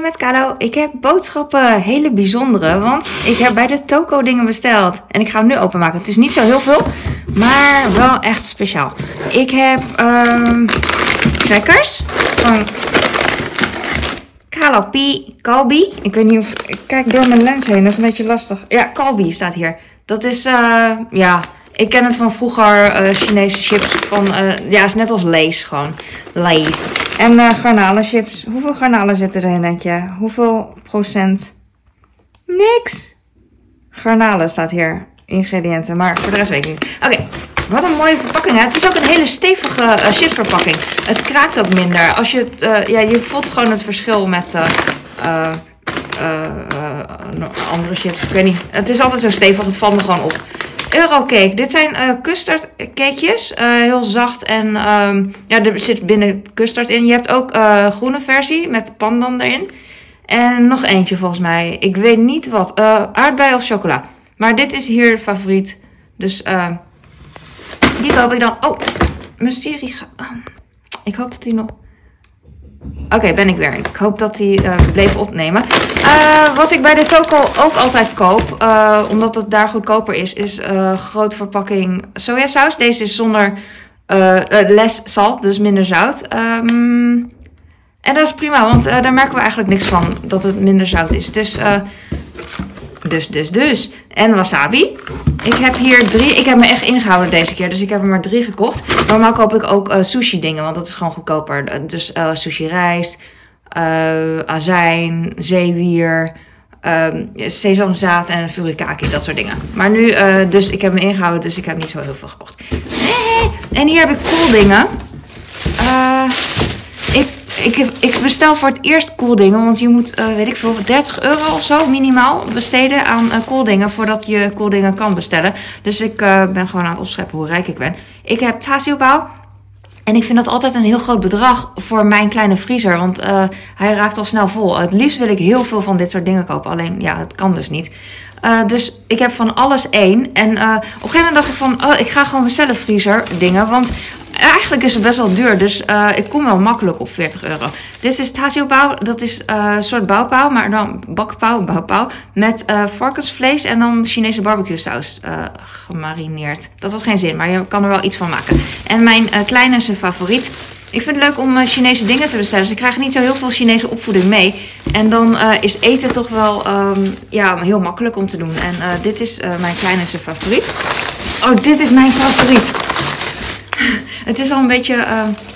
Met Kalo, ik heb boodschappen, hele bijzondere, want ik heb bij de Toko dingen besteld. En ik ga hem nu openmaken. Het is niet zo heel veel, maar wel echt speciaal. Ik heb um, crackers van Kalapi, Kalbi. Ik weet niet of, ik kijk door mijn lens heen, dat is een beetje lastig. Ja, Kalbi staat hier. Dat is, uh, ja, ik ken het van vroeger, uh, Chinese chips van, uh, ja, is net als Lays gewoon. Lays. En uh, garnalenchips. Hoeveel garnalen zitten erin, denk je? Hoeveel procent? Niks. Garnalen staat hier. Ingrediënten. Maar voor de rest weet ik niet. Oké. Wat een mooie verpakking. Hè? Het is ook een hele stevige uh, chipsverpakking. Het kraakt ook minder. Als je het, uh, ja, je voelt gewoon het verschil met andere chips. Ik weet niet. Het is altijd zo stevig. Het valt me gewoon op. Eurocake. Dit zijn uh, custardcakejes. Uh, heel zacht en um, ja, er zit binnen custard in. Je hebt ook uh, groene versie met pandan erin. En nog eentje volgens mij. Ik weet niet wat. aardbei of chocola. Maar dit is hier favoriet. Dus die koop ik dan. Oh, mijn serie. ik hoop dat die nog. Oké, ben ik weer. Ik hoop dat hij uh, bleef opnemen. Uh, wat ik bij de Toko ook altijd koop, uh, omdat het daar goedkoper is, is grote verpakking sojasaus. Deze is zonder les zout, dus minder zout. Um, en dat is prima, want daar merken we eigenlijk niks van dat het minder zout is. Dus dus, dus, dus. En wasabi. Ik heb hier drie. Ik heb me echt ingehouden deze keer. Dus ik heb er maar drie gekocht. Normaal koop ik ook uh, sushi dingen. Want dat is gewoon goedkoper. Dus uh, sushi rijst. Azijn. Zeewier. Um, sesamzaad en furikake. Dat soort dingen. Maar nu, dus ik heb me ingehouden. Dus ik heb niet zo heel veel gekocht. En hier heb ik cool dingen. Ik ik, bestel voor het eerst kooldingen. Want je moet, uh, weet ik veel, 30 euro of zo minimaal besteden aan uh, kooldingen. Voordat je kooldingen kan bestellen. Dus ik uh, ben gewoon aan het opscheppen hoe rijk ik ben. Ik heb Tasiobouw. En ik vind dat altijd een heel groot bedrag voor mijn kleine vriezer. Want hij raakt al snel vol. Het liefst wil ik heel veel van dit soort dingen kopen. Alleen, ja, het kan dus niet. Dus ik heb van alles één. En op een gegeven moment dacht ik van, oh, ik ga gewoon mezelf vriezer dingen. Want eigenlijk is het best wel duur. Dus uh, ik kom wel makkelijk op 40 euro. Dit is Tasio-pauw. Dat is een soort bouwpauw, maar dan bakpauw, bouwpauw. Met varkensvlees en dan Chinese barbecue saus gemarineerd. Dat had geen zin, maar je kan er wel iets van maken. En mijn kleine is favoriet. Ik vind het leuk om uh, Chinese dingen te bestellen. Dus ik krijg niet zo heel veel Chinese opvoeding mee. En dan uh, is eten toch wel um, ja, heel makkelijk om te doen. En uh, dit is mijn kleinste favoriet. Oh, dit is mijn favoriet. Het is al een beetje,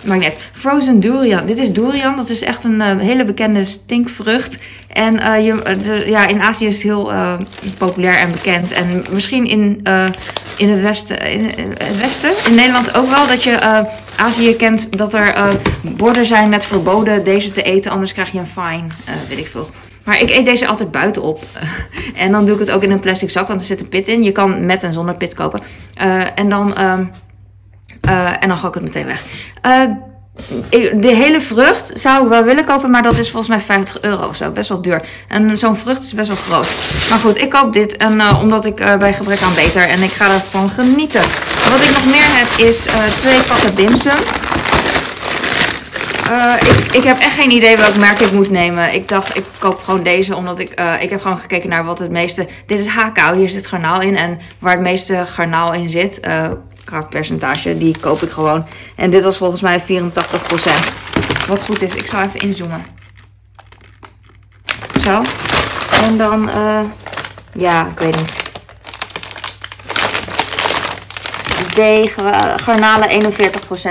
uh. Frozen durian. Dit is durian. Dat is echt een uh, hele bekende stinkvrucht. En uh, je, ja, in Azië is het heel populair en bekend. En misschien in, in, het westen, in, het westen, in Nederland ook wel, dat je Azië kent dat er borden zijn met verboden deze te eten. Anders krijg je een fine, weet ik veel. Maar ik eet deze altijd buiten op. en dan doe ik het ook in een plastic zak, want er zit een pit in. Je kan met en zonder pit kopen. en dan... Uh, en dan ga ik het meteen weg. Uh, de hele vrucht zou ik wel willen kopen, maar dat is volgens mij 50 euro zo. Best wel duur. En zo'n vrucht is best wel groot. Maar goed, ik koop dit en, uh, omdat ik bij gebrek aan beter en ik ga ervan genieten. Wat ik nog meer heb is twee pakken dimsum. ik, ik heb echt geen idee welk merk ik moet nemen. Ik dacht, ik koop gewoon deze, omdat ik, ik heb gewoon gekeken naar wat het meeste... Dit is hakao, hier zit garnaal in. En waar het meeste garnaal in zit, percentage. Die koop ik gewoon. En dit was volgens mij 84%. Wat goed is. Ik zal even inzoomen. Zo. En dan, uh, ja, ik weet niet. D, garnalen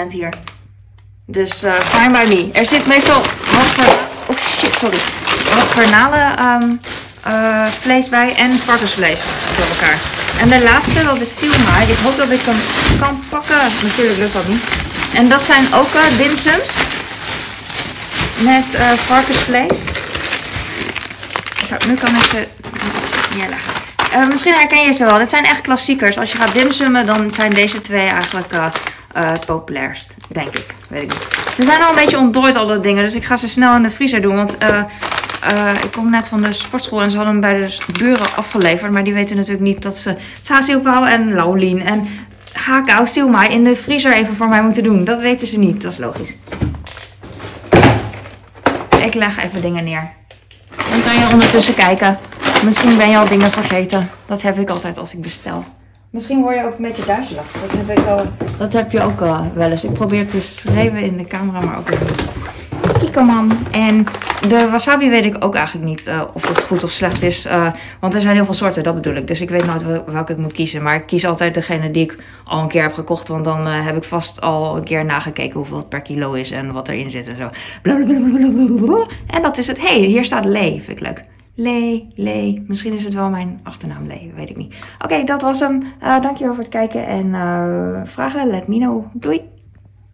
41% hier. Dus uh, fine by me. Er zit meestal wat Oh shit, sorry. Garnalen uh, vlees bij en varkensvlees door elkaar. En de laatste, dat is Stielmaai. Ik hoop dat ik hem kan pakken. Natuurlijk lukt dat niet. En dat zijn ook uh, dimsums. Met uh, varkensvlees. Zo, nu kan ik ze neerleggen. Uh, misschien herken je ze wel. Dit zijn echt klassiekers. Als je gaat dimsummen, dan zijn deze twee eigenlijk het populairst. Denk ik. Weet ik niet. Ze zijn al een beetje ontdooid, alle dingen. Dus ik ga ze snel in de vriezer doen. Want uh, ik kom net van de sportschool en ze hadden hem bij de buren afgeleverd. Maar die weten natuurlijk niet dat ze Tsaziopao en Laulien en Hakao Silmai in de vriezer even voor mij moeten doen. Dat weten ze niet, dat is logisch. Ik leg even dingen neer. Dan kan je ondertussen kijken. Misschien ben je al dingen vergeten. Dat heb ik altijd als ik bestel. Misschien word je ook een beetje duizelig. Dat heb, ik al, dat heb je ook uh, wel eens. Ik probeer te schrijven in de camera, maar ook niet. Kikkerman. En de wasabi weet ik ook eigenlijk niet uh, of het goed of slecht is. Uh, want er zijn heel veel soorten, dat bedoel ik. Dus ik weet nooit welke ik moet kiezen. Maar ik kies altijd degene die ik al een keer heb gekocht. Want dan uh, heb ik vast al een keer nagekeken hoeveel het per kilo is en wat erin zit en zo. En dat is het. hey, hier staat Lee. Vind ik leuk. Lee, Lee. Misschien is het wel mijn achternaam Lee, weet ik niet. Oké, dat was hem. Dankjewel voor het kijken en vragen. Let me know. Doei!